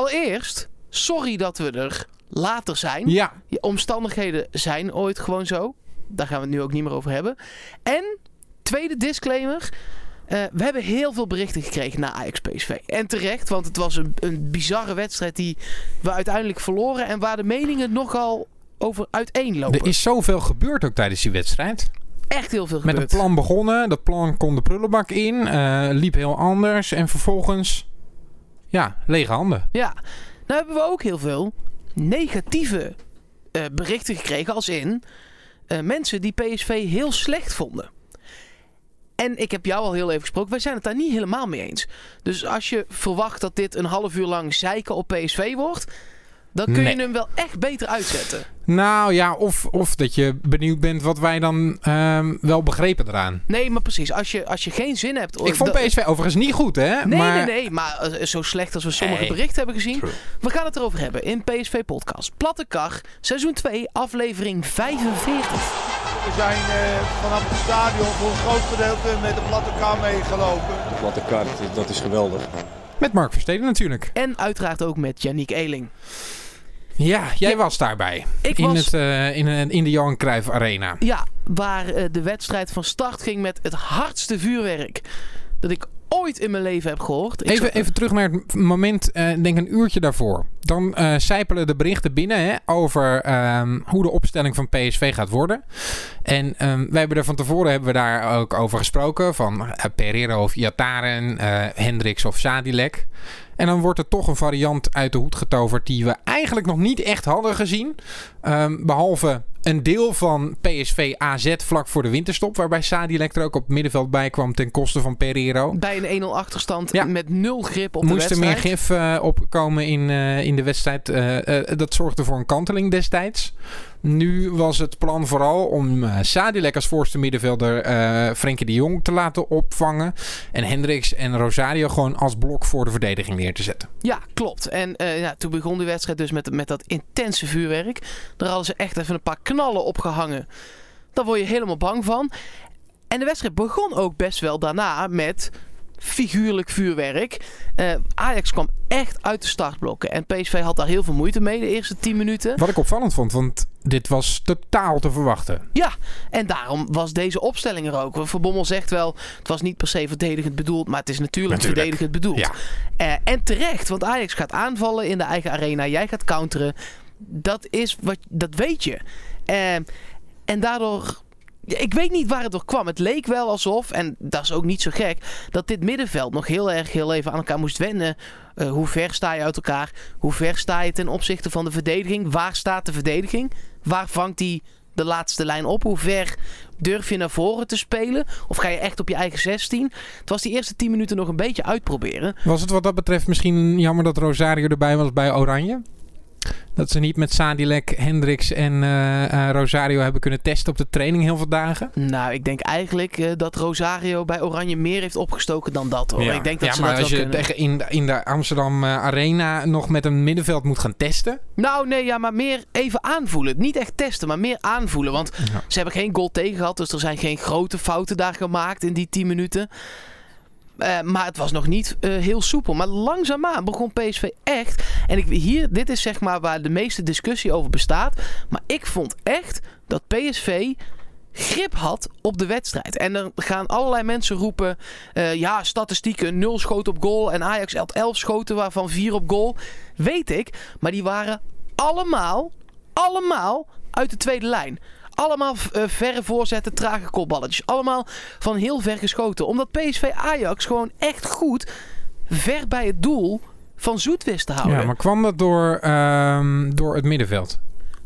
allereerst, sorry dat we er later zijn. Ja, Je omstandigheden zijn ooit gewoon zo. Daar gaan we het nu ook niet meer over hebben. En, tweede disclaimer. eh, we hebben heel veel berichten gekregen na Ajax PSV. En terecht, want het was een, een bizarre wedstrijd die we uiteindelijk verloren. En waar de meningen nogal over uiteenlopen. er is zoveel gebeurd ook tijdens die wedstrijd. echt heel veel Met gebeurd. een plan begonnen. Dat plan kon de prullenbak in. eh, liep heel anders. En vervolgens, ja, lege handen. Ja, nou hebben we ook heel veel negatieve eh, berichten gekregen. Als in eh, mensen die PSV heel slecht vonden. En ik heb jou al heel even gesproken. Wij zijn het daar niet helemaal mee eens. Dus als je verwacht dat dit een half uur lang zeiken op PSV wordt. Dan kun Nee. je hem wel echt beter uitzetten. Nou ja, of, of dat je benieuwd bent wat wij dan ehm, wel begrepen eraan. Nee, maar precies. Als je, als je geen zin hebt. Ik vond PSV overigens niet goed, hè? Nee, maar... nee, nee. Maar eh, zo slecht als we sommige Nee. berichten hebben gezien. True. We gaan het erover hebben in PSV Podcast. Platte Kar, seizoen 2, aflevering 45. We zijn eh, vanaf het stadion voor een groot gedeelte met de platte kar meegelopen. De platte kaart, dat is geweldig. Met Mark Versteden natuurlijk. En uiteraard ook met Yannick Eeling. Ja, jij Ja. was daarbij. Ik in, was- het, eh, in, eh, in de Johan Cruijff Arena. Ja, waar eh, de wedstrijd van start ging met het hardste vuurwerk dat ik ooit in mijn leven heb gehoord. Ik Even, zat- even terug naar het moment, eh, denk een uurtje daarvoor. Dan eh sijpelen de berichten binnen hè, over ehm, hoe de opstelling van PSV gaat worden. En ehm, wij hebben er van tevoren hebben we daar ook over gesproken. Van uh, Pereira of Iataren, eh Hendricks of Sadilek. En dan wordt er toch een variant uit de hoed getoverd die we eigenlijk nog niet echt hadden gezien. Ehm, behalve een deel van PSV AZ vlak voor de winterstop. Waarbij Sadilek er ook op het middenveld bij kwam ten koste van Pereiro. bij een 1-0 achterstand Ja. met nul grip op Moest de er meer wedstrijd. gif eh, opkomen in, eh, in de wedstrijd. Eh, dat zorgde voor een kanteling destijds. Nu was het plan vooral om eh Sadilek als voorste middenvelder eh Frenkie de Jong te laten opvangen. En Hendricks en Rosario gewoon als blok voor de verdediging neer te zetten. Ja, klopt. En eh, ja, toen begon de wedstrijd dus met, met dat intense vuurwerk. Daar hadden ze echt even een paar knallen opgehangen. Daar word je helemaal bang van. En de wedstrijd begon ook best wel daarna met figuurlijk vuurwerk. Eh, Ajax kwam echt uit de startblokken. En PSV had daar heel veel moeite mee de eerste 10 minuten. Wat ik opvallend vond, want dit was totaal te verwachten. Ja, en daarom was deze opstelling er ook. Verbommel zegt wel, het was niet per se verdedigend bedoeld, maar het is natuurlijk, Natuurlijk. verdedigend bedoeld. Ja. Eh, en terecht, want Ajax gaat aanvallen in de eigen arena. Jij gaat counteren. Dat, is wat, dat weet je. Eh, en daardoor... Ik weet niet waar het door kwam. Het leek wel alsof, en dat is ook niet zo gek, dat dit middenveld nog heel erg heel even aan elkaar moest wennen. Eh, hoe ver sta je uit elkaar? Hoe ver sta je ten opzichte van de verdediging? Waar staat de verdediging? Waar vangt die de laatste lijn op? Hoe ver durf je naar voren te spelen? Of ga je echt op je eigen 16? Het was die eerste 10 minuten nog een beetje uitproberen. Was het wat dat betreft misschien jammer dat Rosario erbij was bij Oranje? Dat ze niet met Sadilek, Hendricks en eh, eh, Rosario hebben kunnen testen op de training heel veel dagen? Nou, ik denk eigenlijk eh, dat Rosario bij Oranje meer heeft opgestoken dan dat hoor. Ik denk dat ja, ze maar dat als wel je kunnen. tegen in, de- in de Amsterdam Arena nog met een middenveld moet gaan testen. Nou, nee, ja, maar meer even aanvoelen. Niet echt testen, maar meer aanvoelen. Want Ja. ze hebben geen goal tegen gehad, dus er zijn geen grote fouten daar gemaakt in die 10 minuten. Eh, maar het was nog niet eh, heel soepel. Maar langzaamaan begon PSV echt. En ik, hier, dit is zeg maar waar de meeste discussie over bestaat. Maar ik vond echt dat PSV grip had op de wedstrijd. En dan gaan allerlei mensen roepen... eh, ja, statistieken, 0 schoten op goal... en Ajax had 11 schoten, waarvan 4 op goal. Weet ik, maar die waren allemaal, allemaal uit de tweede lijn. Allemaal eh, verre voorzetten, trage kopballetjes. Allemaal van heel ver geschoten. Omdat PSV Ajax gewoon echt goed ver bij het doel van Zoet wist te houden. Ja, maar kwam dat door, ehm, door het middenveld?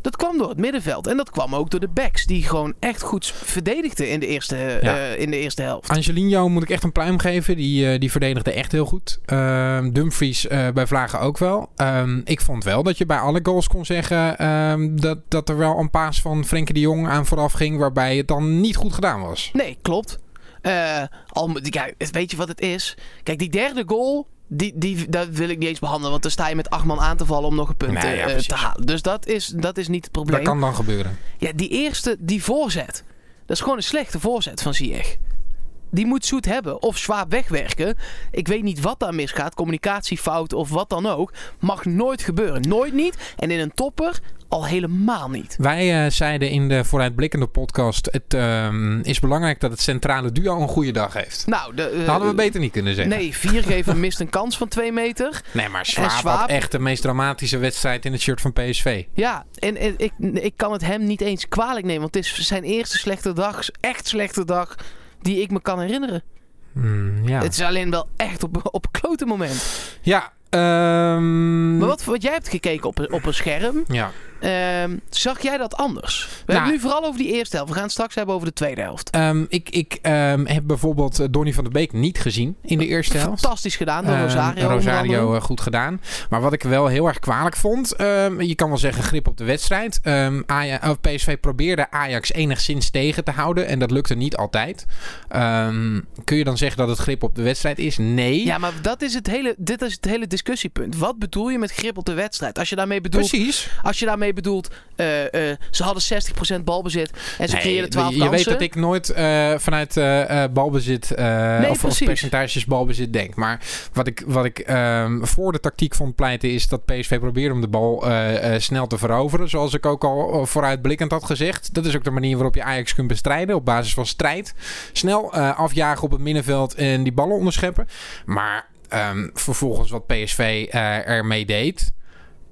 Dat kwam door het middenveld. En dat kwam ook door de backs. Die gewoon echt goed verdedigden in de eerste, Ja. eh, in de eerste helft. Angelino moet ik echt een pluim geven. Die, eh, die verdedigde echt heel goed. Ehm, Dumfries eh, bij Vlagen ook wel. Ehm, ik vond wel dat je bij alle goals kon zeggen... ehm, dat, dat er wel een paas van Frenkie de Jong aan vooraf ging... waarbij het dan niet goed gedaan was. Nee, klopt. Al, kijk, weet je wat het is? Kijk, die derde goal, die, die, dat wil ik niet eens behandelen. Want dan sta je met acht man aan te vallen om nog een punt Nee, eh, ja, te halen. Dus dat is, dat is niet het probleem. Dat kan dan gebeuren. Ja, die eerste, die voorzet. Dat is gewoon een slechte voorzet van Ziyech. Die moet Zoet hebben. Of zwaar wegwerken. Ik weet niet wat daar misgaat. Communicatiefout of wat dan ook. Mag nooit gebeuren. Nooit niet. En in een topper al helemaal niet. Wij uh, zeiden in de vooruitblikkende podcast: het um, is belangrijk dat het centrale duo een goede dag heeft. Nou, de, uh, dat hadden we beter niet kunnen zeggen. Nee, viergever mist een kans van twee meter. Nee, maar Swaap, Swaap had echt de meest dramatische wedstrijd in het shirt van PSV. Ja, en, en ik, ik kan het hem niet eens kwalijk nemen. Want het is zijn eerste slechte dag, echt slechte dag, die ik me kan herinneren. Mm, ja. Het is alleen wel echt op, op een klote moment. Ja, Um... Maar wat, wat jij hebt gekeken op, op een scherm, ja. Um, zag jij dat anders? We Nou. hebben nu vooral over die eerste helft. We gaan straks hebben over de tweede helft. Um, ik ik heb bijvoorbeeld uh, Donny van der Beek niet gezien in de eerste helft. Fantastisch gedaan door Rosario. Rosario uh, goed gedaan. Maar wat ik wel heel erg kwalijk vond, je kan wel zeggen grip op de wedstrijd. Ajax, of PSV probeerde Ajax enigszins tegen te houden en dat lukte niet altijd. kun je dan zeggen dat het grip op de wedstrijd is? Nee. Ja, maar dat is het hele, dit is het hele discussiepunt. Wat bedoel je met grip op de wedstrijd? Als je daarmee bedoelt, Precies. Als je daarmee bedoelt, uh, uh, ze hadden 60% balbezit en ze nee, creëerden 12 je kansen. weet dat ik nooit uh, vanuit balbezit nee, of, of, percentages balbezit denk. Maar wat ik, wat ik um, voor de tactiek vond pleiten is dat PSV probeerde om de bal snel te veroveren. Zoals ik ook al vooruitblikkend had gezegd. Dat is ook de manier waarop je Ajax kunt bestrijden. Op basis van strijd. Snel afjagen op het middenveld en die ballen onderscheppen. Maar Um, vervolgens wat PSV uh, ermee deed.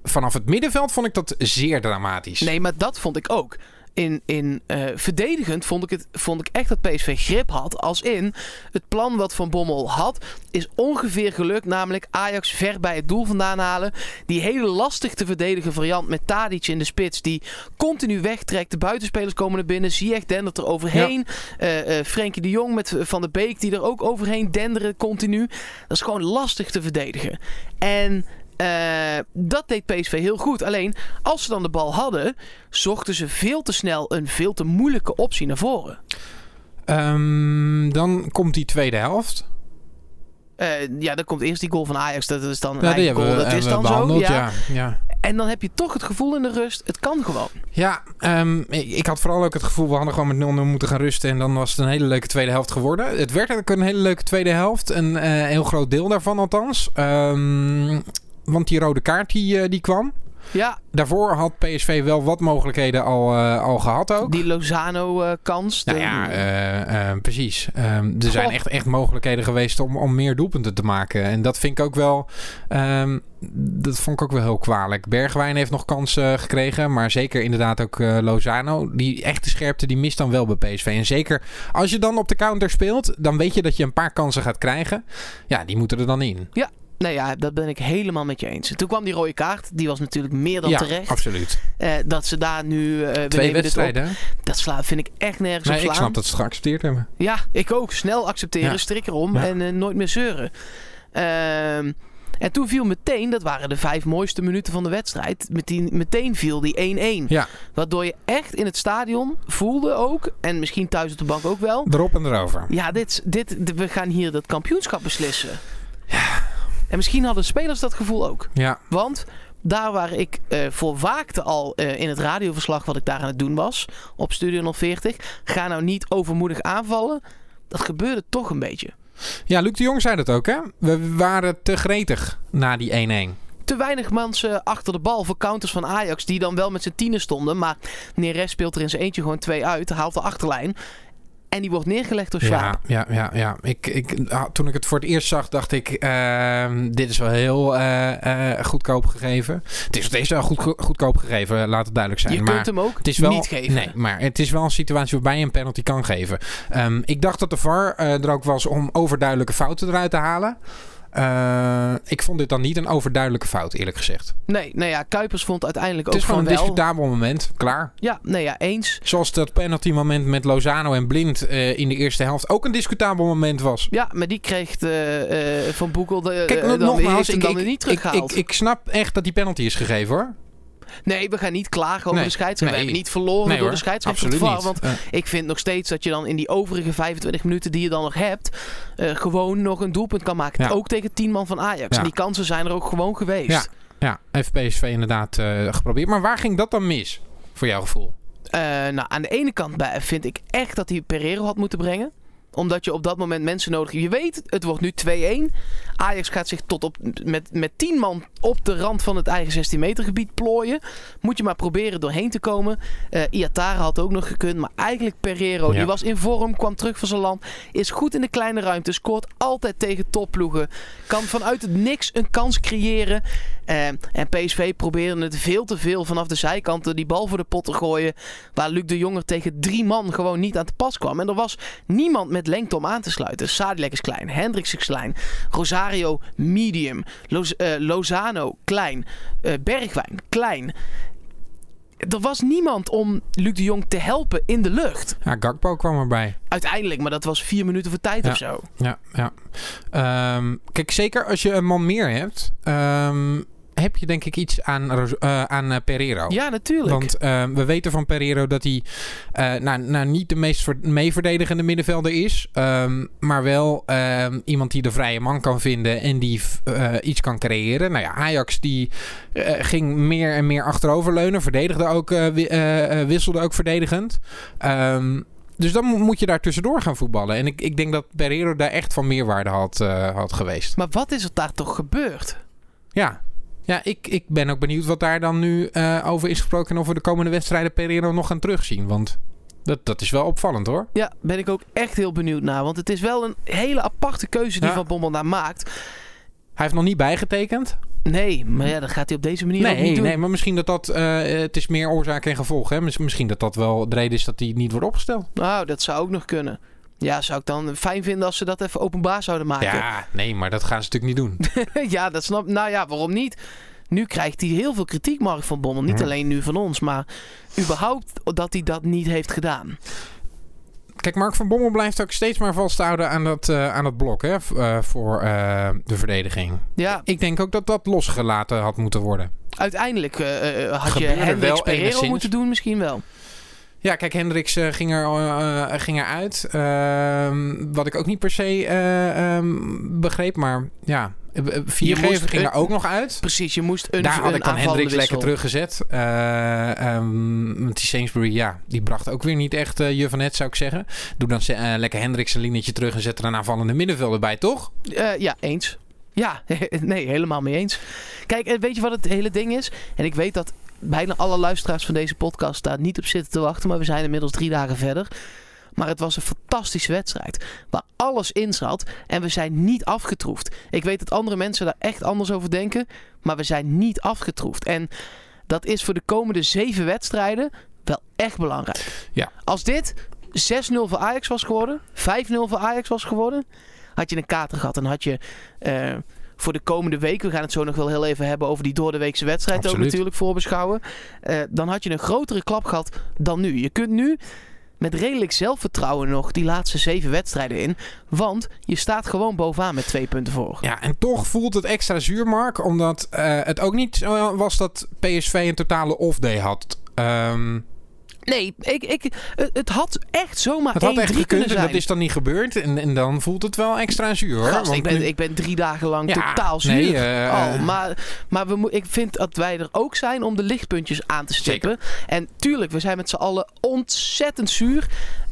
Vanaf het middenveld vond ik dat zeer dramatisch. Nee, maar dat vond ik ook. In, in uh, verdedigend vond ik, het, vond ik echt dat PSV grip had. Als in het plan wat Van Bommel had, is ongeveer gelukt. Namelijk Ajax ver bij het doel vandaan halen. Die hele lastig te verdedigen variant met Tadic in de spits. Die continu wegtrekt. De buitenspelers komen er binnen. Ziyech dendert er overheen. Ja. Uh, uh, Frenkie de Jong met Van der Beek die er ook overheen denderen continu. Dat is gewoon lastig te verdedigen. En uh, dat deed PSV heel goed. Alleen als ze dan de bal hadden, zochten ze veel te snel een veel te moeilijke optie naar voren. Um, dan komt die tweede helft. Uh, ja, dan komt eerst die goal van Ajax. Dat is dan ja, die goal. We, dat is dan zo. Ja. Ja, ja. En dan heb je toch het gevoel in de rust, het kan gewoon. Ja, um, ik, ik, had vooral ook het gevoel, we hadden gewoon met 0-0 moeten gaan rusten. En dan was het een hele leuke tweede helft geworden. Het werd eigenlijk een hele leuke tweede helft. Een uh, heel groot deel daarvan althans. Um, want die rode kaart die, uh, die kwam. Ja. Daarvoor had PSV wel wat mogelijkheden al, uh, al gehad ook. Die Lozano-kans. Uh, nou ja, uh, precies. Um, er zijn echt, echt mogelijkheden geweest om, om meer doelpunten te maken. En dat vind ik ook wel... Um, dat vond ik ook wel heel kwalijk. Bergwijn heeft nog kansen gekregen. Maar zeker inderdaad ook Lozano. Die echte scherpte die mist dan wel bij PSV. En zeker als je dan op de counter speelt... dan weet je dat je een paar kansen gaat krijgen. Ja, die moeten er dan in. Ja, Nee, ja, dat ben ik helemaal met je eens. Toen kwam die rode kaart. Die was natuurlijk meer dan ja, terecht. absoluut. Uh, dat ze daar nu... Uh, Twee wedstrijden. Dat sla, vind ik echt nergens nee, op slaan. ik snap dat ze het geaccepteerd hebben. Ja, ik ook. Snel accepteren, Ja. strik erom Ja. en uh, nooit meer zeuren. Ehm, en toen viel meteen, dat waren de vijf mooiste minuten van de wedstrijd. Meteen, meteen viel die 1-1. Ja, Waardoor je echt in het stadion voelde ook, en misschien thuis op de bank ook wel. erop en erover. Ja, dit, dit, we gaan hier dat kampioenschap beslissen. En misschien hadden spelers dat gevoel ook. Ja, Want daar waar ik eh, voor waakte al eh, in het radioverslag wat ik daar aan het doen was. Op Studio 040. Ga nou niet overmoedig aanvallen. Dat gebeurde toch een beetje. ja Luc de Jong zei dat ook, hè? We waren te gretig na die 1-1. Te weinig mensen achter de bal voor counters van Ajax. Die dan wel met z'n tienen stonden. Maar Neres speelt er in zijn eentje gewoon twee uit. Haalt de achterlijn. En die wordt neergelegd door Schaap. Ja, ja, ja. ja. Ik, ik, ah, toen ik het voor het eerst zag, dacht ik... ehm, dit is wel heel eh, eh, goedkoop gegeven. Het is, het is wel goed, goedkoop gegeven, laat het duidelijk zijn. Je maar kunt hem ook het is wel, niet geven. Nee, maar het is wel een situatie waarbij je een penalty kan geven. Ehm, ik dacht dat de VAR eh, er ook was om overduidelijke fouten eruit te halen. Eh, ik vond dit dan niet een overduidelijke fout, eerlijk gezegd. Nee, nou ja, Kuipers vond uiteindelijk Het ook is gewoon een wel. discutabel moment, klaar. Ja, nee ja, eens. Zoals dat penalty moment met Lozano en Blind eh, in de eerste helft ook een discutabel moment was. Ja, maar die kreeg eh, Van Boekel de, Kijk, dan nogmaals, ik, ik, niet ik, teruggehaald. ik, ik snap echt dat die penalty is gegeven hoor. Nee, we gaan niet klagen over Nee, de scheidsrechter. We hebben niet verloren Nee door hoor, de scheidsrechter absoluut. Want ik vind nog steeds dat je dan in die overige 25 minuten die je dan nog hebt... eh, gewoon nog een doelpunt kan maken. Ja. Ook tegen 10 man van Ajax. Ja. En die kansen zijn er ook gewoon geweest. Ja. ja, heeft PSV inderdaad eh, geprobeerd. Maar waar ging dat dan mis, voor jouw gevoel? Eh, nou, aan de ene kant vind ik echt dat hij Pereiro had moeten brengen. Omdat je op dat moment mensen nodig hebt. Je weet, het wordt nu 2-1. Ajax gaat zich tot op, met, met 10 man op de rand van het eigen 16 meter gebied plooien. Moet je maar proberen doorheen te komen. Eh Iatara had ook nog gekund. Maar eigenlijk Pereiro, Ja. die was in vorm, kwam terug van zijn land. Is goed in de kleine ruimte. Scoort altijd tegen topploegen. Kan vanuit het niks een kans creëren. Eh, en PSV probeerde het veel te veel vanaf de zijkanten die bal voor de pot te gooien. Waar Luc de Jonger tegen drie man gewoon niet aan te pas kwam. En er was niemand met lengte om aan te sluiten. Sadilek is klein, Hendricks is klein, Rosario medium, Loz- eh, Lozano klein, eh, Bergwijn klein. Er was niemand om Luc de Jong te helpen in de lucht. Ja, Gakpo kwam erbij. Uiteindelijk, maar dat was vier minuten voor tijd Ja. of zo. Ja, ja. Ehm, kijk, zeker als je een man meer hebt, ehm, heb je denk ik iets aan, eh, aan eh, Pereiro. Ja, natuurlijk. Want ehm, we weten van Pereiro dat hij eh, nou, nou, niet de meest ver- meeverdedigende middenvelder is. ehm, maar wel ehm, iemand die de vrije man kan vinden en die iets kan creëren. Nou ja, Ajax die ging meer en meer achteroverleunen. Verdedigde ook, wi- wisselde ook verdedigend. Dus dan mo- moet je daar tussendoor gaan voetballen. En ik, ik denk dat Pereiro daar echt van meerwaarde had, had geweest. Maar wat is er daar toch gebeurd? Ja, ja ik, ik ben ook benieuwd wat daar dan nu eh, over is gesproken. En of we de komende wedstrijden Pereiro nog gaan terugzien. Want dat, dat is wel opvallend hoor. Ja, ben ik ook echt heel benieuwd naar. Want het is wel een hele aparte keuze die Ja. Van Bommel daar maakt. Hij heeft nog niet bijgetekend. Nee, maar ja, dat gaat hij op deze manier ook Nee, niet doen. nee, maar misschien dat dat... eh, het is meer oorzaak en gevolg. Hè? Miss- Misschien dat dat wel de reden is dat hij niet wordt opgesteld. Nou, dat zou ook nog kunnen. Ja, zou ik dan fijn vinden als ze dat even openbaar zouden maken. Ja, nee, maar dat gaan ze natuurlijk niet doen. ja, dat snap Nou ja, waarom niet? Nu krijgt hij heel veel kritiek, Mark van Bommel. Niet Ja. alleen nu van ons, maar überhaupt dat hij dat niet heeft gedaan. Kijk, Mark van Bommel blijft ook steeds maar vasthouden aan dat, eh, aan dat blok hè, eh, voor eh, de verdediging. Ja, Ik denk ook dat dat losgelaten had moeten worden. uiteindelijk had je Hendricks wel Pereiro moeten doen, misschien wel. Ja, kijk, Hendricks eh, ging, er, eh, ging eruit. Ehm, wat ik ook niet per se eh, ehm, begreep, maar ja. eh, eh, Viergever moest ging een- er ook nog uit. Precies, je moest een Daar had ik dan Hendricks lekker teruggezet. Want die Sainsbury, ja, die bracht ook weer niet echt uh, je van het, zou ik zeggen. Doe dan lekker Hendricks een linietje terug en zet er een aanvallende middenvelder bij, toch? Ja, eens. Ja, nee, helemaal mee eens. Kijk, weet je wat het hele ding is? En ik weet dat bijna alle luisteraars van deze podcast daar niet op zitten te wachten. Maar we zijn inmiddels drie dagen verder. Maar het was een fantastische wedstrijd. Waar alles in zat. En we zijn niet afgetroefd. Ik weet dat andere mensen daar echt anders over denken. Maar we zijn niet afgetroefd. En dat is voor de komende zeven wedstrijden wel echt belangrijk. Ja. Als dit 6-0 voor Ajax was geworden. 5-0 voor Ajax was geworden. Had je een kater gehad. En had je... Uh, voor de komende week, we gaan het zo nog wel heel even hebben over die doordeweekse wedstrijd Absoluut. ook natuurlijk voorbeschouwen. Uh, dan had je een grotere klap gehad dan nu. Je kunt nu met redelijk zelfvertrouwen nog die laatste zeven wedstrijden in. Want je staat gewoon bovenaan met twee punten voor. Ja, en toch voelt het extra zuur, Mark. Omdat uh, het ook niet zo was dat PSV een totale off-day had. Um, Nee, ik, ik, het had echt zomaar Het had echt gekund kunnen en dat is dan niet gebeurd. En, en dan voelt het wel extra zuur hoor. Gast, ik, ben, nu- ik ben drie dagen lang Ja, totaal zuur. nee, eh, al. Maar, maar we ik vind dat wij er ook zijn om de lichtpuntjes aan te stippen. En tuurlijk, we zijn met z'n allen ontzettend zuur.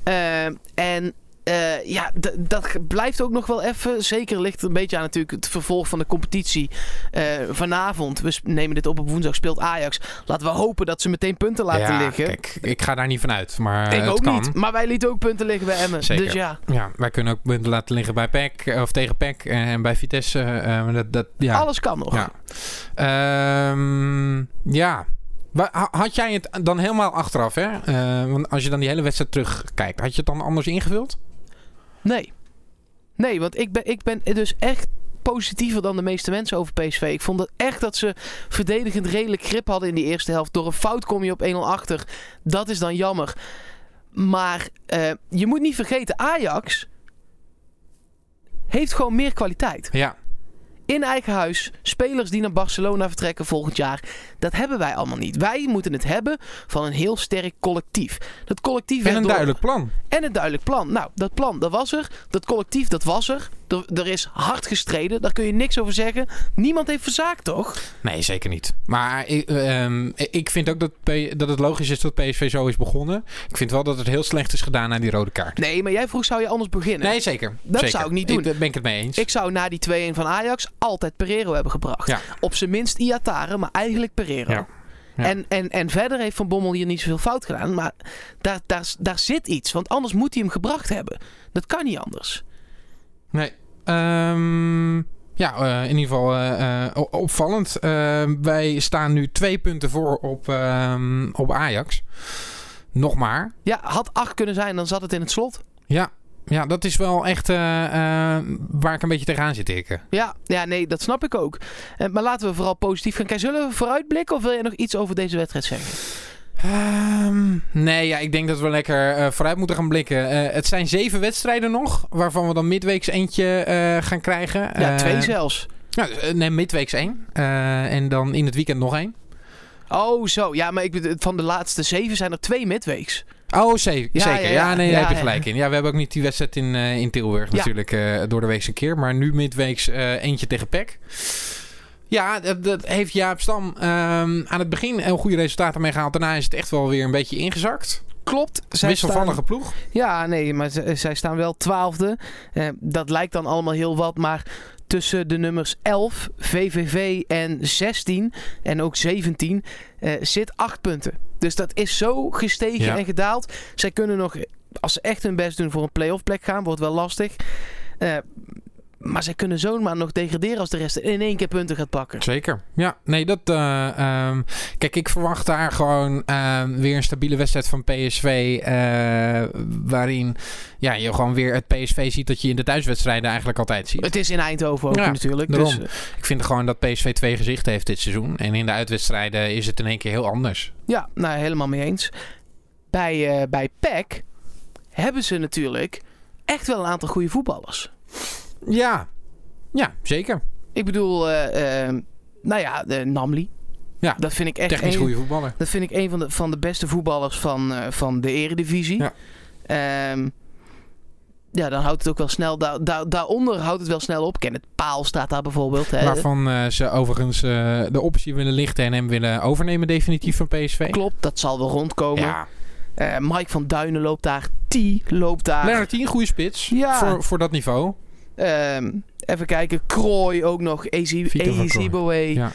Uh, en uh, ja, dat blijft ook nog wel even. Zeker ligt het een beetje aan natuurlijk het vervolg van de competitie. Uh, vanavond, we nemen dit op op woensdag, speelt Ajax. Laten we hopen dat ze meteen punten laten ja, liggen. Kijk, ik ga daar niet vanuit. Maar ik het ook kan. niet. Maar wij lieten ook punten liggen bij Emmen. Zeker. Dus ja, Ja, wij kunnen ook punten laten liggen bij PEC of tegen PEC en bij Vitesse. eh, dat, dat, ja. alles kan nog. Ja. Um, ja. Had jij het dan helemaal achteraf, hè? Uh, want als je dan die hele wedstrijd terugkijkt, had je het dan anders ingevuld? Nee. Nee, want ik ben, ik ben dus echt positiever dan de meeste mensen over PSV. Ik vond het echt dat ze verdedigend redelijk grip hadden in die eerste helft. Door een fout kom je op 1-0 achter. Dat is dan jammer. Maar uh, je moet niet vergeten, Ajax heeft gewoon meer kwaliteit. Ja. In eigen huis, spelers die naar Barcelona vertrekken volgend jaar. Dat hebben wij allemaal niet. Wij moeten het hebben van een heel sterk collectief. Dat collectief en een door... duidelijk plan. En een duidelijk plan. Nou, dat plan, dat was er. Dat collectief, dat was er. Er, er is hard gestreden. Daar kun je niks over zeggen. Niemand heeft verzaakt, toch? Nee, zeker niet. Maar ik, ehm, ik vind ook dat, P- dat het logisch is dat PSV zo is begonnen. Ik vind wel dat het heel slecht is gedaan aan die rode kaart. Nee, maar jij vroeg, zou je anders beginnen? Nee, zeker. Dat Zeker. zou ik niet doen. Daar ben ik het mee eens. Ik zou na die 2-1 van Ajax altijd Pereiro hebben gebracht. Ja. Op zijn minst Iatare, maar eigenlijk Pereiro. Ja. Ja. En, en, en verder heeft Van Bommel hier niet zoveel fout gedaan. Maar daar, daar, daar zit iets. Want anders moet hij hem gebracht hebben. Dat kan niet anders. Nee. Ehm, ja, eh, in ieder geval eh, eh, opvallend. Eh, wij staan nu twee punten voor op, ehm, op Ajax. Nog maar. Ja, had acht kunnen zijn, dan zat het in het slot. Ja, ja dat is wel echt waar ik een beetje tegenaan zit tikken. Ja, ja nee, dat snap ik ook. Maar laten we vooral positief gaan kijken. Zullen we vooruitblikken of wil je nog iets over deze wedstrijd zeggen? Ehm, nee, ja, ik denk dat we lekker eh, vooruit moeten gaan blikken. Eh, het zijn zeven wedstrijden nog, waarvan we dan midweeks eentje eh, gaan krijgen. Ja, twee zelfs. eh, nee, midweeks één. En dan in het weekend nog één. Oh, zo. Ja, maar ik, van de laatste zeven zijn er twee midweeks. Oh, ze- Ja, zeker. ja, Ja, ja. nee, daar heb je gelijk in. Ja, we hebben ook niet die wedstrijd in, in Tilburg natuurlijk door de week een keer. Maar nu midweeks eentje tegen PEC. Ja, dat, dat heeft Jaap Stam ehm, aan het begin heel goede resultaten mee gehaald. Daarna is het echt wel weer een beetje ingezakt. Klopt. Zij Wisselvallige staan- ploeg. Ja, nee, maar z- zij staan wel twaalfde. Eh, dat lijkt dan allemaal heel wat, maar tussen de nummers 11, VVV en 16 en ook 17 eh, zit 8 punten. Dus dat is zo gestegen Ja. en gedaald. Zij kunnen nog, als ze echt hun best doen voor een play-off plek gaan, wordt wel lastig. Eh, maar zij kunnen zomaar nog degraderen als de rest in één keer punten gaat pakken. Zeker. Ja, nee, dat. eh, ehm, kijk, ik verwacht daar gewoon ehm, weer een stabiele wedstrijd van PSV. eh, waarin ja, je gewoon weer het PSV ziet dat je in de thuiswedstrijden eigenlijk altijd ziet. Het is in Eindhoven ook Ja, natuurlijk. Dus, eh, Ik vind gewoon dat PSV twee gezichten heeft dit seizoen. En in de uitwedstrijden is het in één keer heel anders. Ja, nou helemaal mee eens. Bij, bij PEC hebben ze natuurlijk echt wel een aantal goede voetballers. Ja, ja zeker. Ik bedoel, eh, eh, nou ja, de Namli. Ja, dat vind ik echt Technisch een, goede voetballer. Dat vind ik een van de, van de beste voetballers van, eh, van de Eredivisie. Ja. Ehm, ja, dan houdt het ook wel snel. Daar, daar, daaronder houdt het wel snel op. Kenneth Paal staat daar bijvoorbeeld. Hè. Waarvan eh, ze overigens de optie willen lichten en hem willen overnemen definitief van PSV. Klopt, dat zal wel rondkomen. Ja, Mike van Duinen loopt daar. T loopt daar. Lennart Tien, goede spits. Ja. Voor, voor dat niveau. Ehm, even kijken. Krooi ook nog. Van Eziboué. Ja.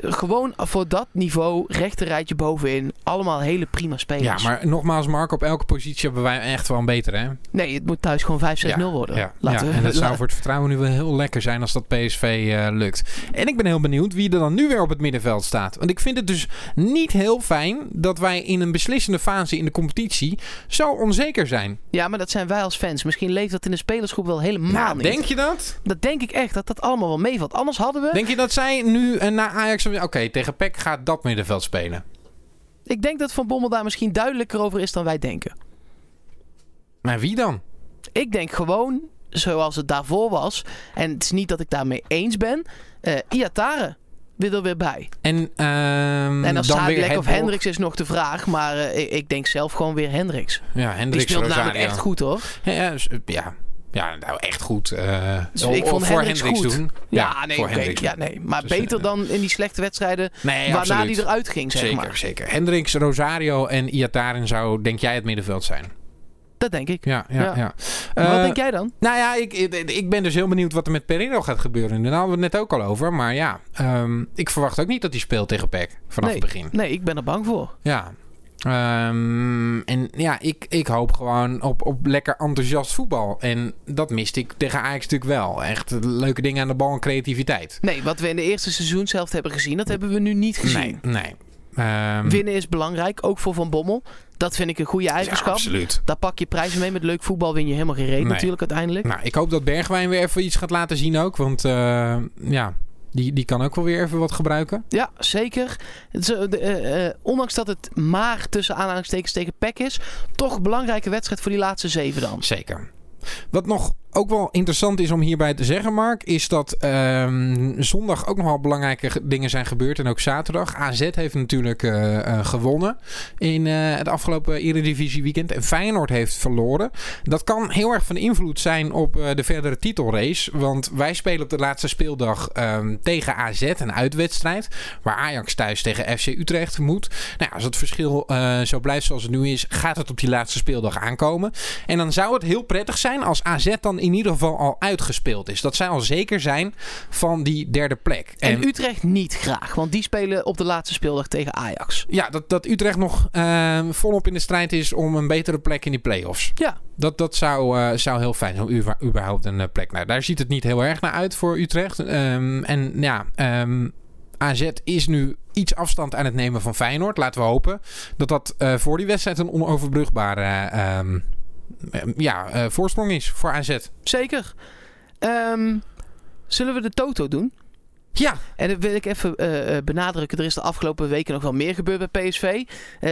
Gewoon voor dat niveau. Rechterrijtje bovenin. Allemaal hele prima Ja, spelers. maar nogmaals, Mark, op elke positie hebben wij echt wel een betere. Hè? Nee, het moet thuis gewoon 5-6-0 Ja, worden. Ja, Laten ja, we, en dat zou voor het vertrouwen nu wel heel lekker zijn als dat PSV eh, lukt. En ik ben heel benieuwd wie er dan nu weer op het middenveld staat. Want ik vind het dus niet heel fijn dat wij in een beslissende fase in de competitie zo onzeker zijn. ja, maar dat zijn wij als fans. Misschien leeft dat in de spelersgroep wel helemaal Nou, niet. denk je dat? Dat denk ik echt, dat dat allemaal wel meevalt. Anders hadden we... Denk je dat zij nu eh, na Ajax... Oké, tegen PEC gaat dat middenveld spelen. Ik denk dat Van Bommel daar misschien duidelijker over is dan wij denken. Maar wie dan? Ik denk gewoon, zoals het daarvoor was... En het is niet dat ik daarmee eens ben... eh Iatare wil er weer bij. En, ehm En als dan of Hendricks. Hendricks is nog de vraag. Maar eh, ik, ik denk zelf gewoon weer Hendricks. Ja, Die Hendricks speelt Rosario. namelijk echt goed hoor. Ja, ja, ja. Ja, nou echt goed. eh Dus ik vond voor Hendricks goed. doen. Ja, nee, voor oké, Hendricks ja, nee. Maar Dus, beter eh, dan in die slechte wedstrijden Nee, waarna absoluut. die eruit ging, zeg zeker, maar. zeker. Hendricks, Rosario en Iataren zou, denk jij, het middenveld zijn? Dat denk ik. Ja, ja, Ja. ja. Maar Eh, wat denk jij dan? Nou ja, ik, ik, ben dus heel benieuwd wat er met Pereiro gaat gebeuren. Daar hadden we het net ook al over. Maar ja, ehm, ik verwacht ook niet dat hij speelt tegen PEC vanaf nee, het begin. Nee, ik ben er bang voor. Ja. Ehm, en ja, ik, ik hoop gewoon op, op lekker enthousiast voetbal. En dat miste ik tegen Ajax natuurlijk wel. Echt leuke dingen aan de bal en creativiteit. Nee, wat we in de eerste seizoen zelf hebben gezien, dat hebben we nu niet gezien. Nee, nee. Ehm, Winnen is belangrijk, ook voor Van Bommel. Dat vind ik een goede ja, eigenschap. absoluut. Daar pak je prijzen mee. Met leuk voetbal win je helemaal geen reet Nee. natuurlijk uiteindelijk. Nou, ik hoop dat Bergwijn weer even iets gaat laten zien ook. Want eh, ja, die, die kan ook wel weer even wat gebruiken. Ja, zeker. Eh, eh, eh, ondanks dat het maar tussen aanhalingstekens tegen PEC is, toch een belangrijke wedstrijd voor die laatste zeven dan. Zeker. Wat nog ook wel interessant is om hierbij te zeggen, Mark, is dat ehm, zondag ook nogal belangrijke ge- dingen zijn gebeurd. En ook zaterdag. AZ heeft natuurlijk eh, eh, gewonnen in eh, het afgelopen Eredivisie weekend. En Feyenoord heeft verloren. Dat kan heel erg van invloed zijn op de verdere titelrace. Want wij spelen op de laatste speeldag ehm, tegen AZ, een uitwedstrijd. Waar Ajax thuis tegen FC Utrecht moet. Nou, als het verschil zo blijft zoals het nu is, gaat het op die laatste speeldag aankomen. En dan zou het heel prettig zijn als AZ dan in ieder geval al uitgespeeld is. Dat zij al zeker zijn van die derde plek. En, Utrecht niet graag, want die spelen op de laatste speeldag tegen Ajax. ja, dat, dat Utrecht nog eh, volop in de strijd is om een betere plek in die play-offs. Ja, Dat, dat zou, eh, zou heel fijn zijn, überhaupt een eh, plek. Nou, daar ziet het niet heel erg naar uit voor Utrecht. Ehm, en ja, ehm, AZ is nu iets afstand aan het nemen van Feyenoord. Laten we hopen dat dat eh, voor die wedstrijd een onoverbrugbare ehm, ehm, ja, eh, voorsprong is voor AZ. zeker. Ehm, zullen we de Toto doen? Ja, En dat wil ik even eh, eh, benadrukken. Er is de afgelopen weken nog wel meer gebeurd bij PSV.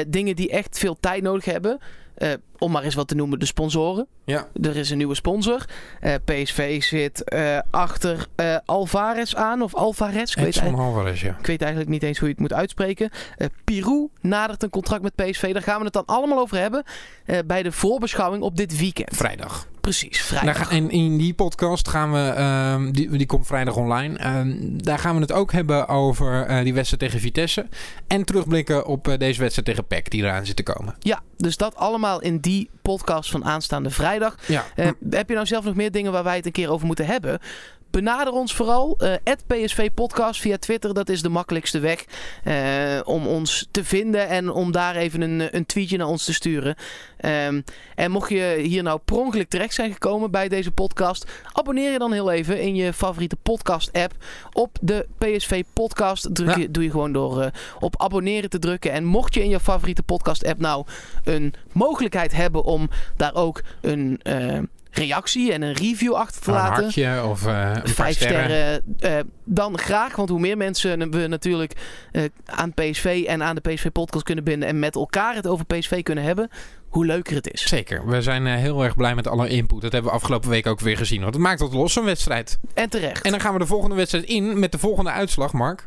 Dingen die echt veel tijd nodig hebben. Eh, om maar eens wat te noemen, de sponsoren. ja. Er is een nieuwe sponsor. Eh, PSV zit eh, achter Alvarez aan. Of Alvarez. Ik weet, Alvarez, ja. ik weet eigenlijk niet eens hoe je het moet uitspreken. Pirou nadert een contract met PSV. Daar gaan we het dan allemaal over hebben. bij de voorbeschouwing op dit weekend. Vrijdag. Precies, Daar vrijdag. en in die podcast gaan we, ehm, die, die komt vrijdag online. Ehm, daar gaan we het ook hebben over eh, die wedstrijd tegen Vitesse. En terugblikken op eh, deze wedstrijd tegen PEC die eraan zit te komen. Ja, dus dat allemaal in die podcast van aanstaande vrijdag. Ja, Eh, heb je nou zelf nog meer dingen waar wij het een keer over moeten hebben? Benader ons vooral. eh PSV Podcast via Twitter. Dat is de makkelijkste weg eh, om ons te vinden. En om daar even een, een tweetje naar ons te sturen. Ehm, en mocht je hier nou per ongeluk terecht zijn gekomen bij deze podcast. Abonneer je dan heel even in je favoriete podcast app. Op de PSV Podcast. Druk Ja. je, doe je gewoon door eh, op abonneren te drukken. En mocht je in je favoriete podcast app nou een mogelijkheid hebben om daar ook een eh, reactie en een review achter te laten. Een hartje of eh, Vijf sterren. Eh, dan graag, want hoe meer mensen we natuurlijk eh, aan PSV en aan de PSV-podcast kunnen binden... en met elkaar het over PSV kunnen hebben, hoe leuker het is. Zeker. We zijn heel erg blij met alle input. Dat hebben we afgelopen week ook weer gezien. Want het maakt wat los, zo'n wedstrijd. En terecht. En dan gaan we de volgende wedstrijd in met de volgende uitslag, Mark.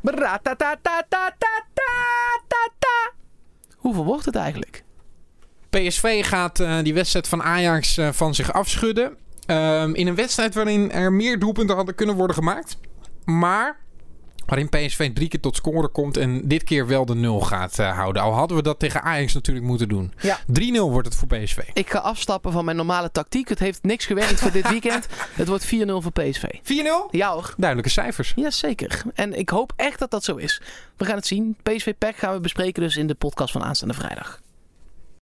Hoeveel wordt het eigenlijk? PSV gaat eh, die wedstrijd van Ajax eh, van zich afschudden. Ehm, in een wedstrijd waarin er meer doelpunten hadden kunnen worden gemaakt. Maar waarin PSV drie keer tot scoren komt en dit keer wel de nul gaat eh, houden. Al hadden we dat tegen Ajax natuurlijk moeten doen. Ja. 3-0 wordt het voor PSV. 4-0? Ik ga afstappen van mijn normale tactiek. Het heeft niks gewerkt voor dit weekend. Het wordt 4-0 voor PSV. Ja hoor. Duidelijke cijfers. Jazeker. En ik hoop echt dat dat zo is. We gaan het zien. PSV Pack gaan we bespreken dus in de podcast van aanstaande vrijdag.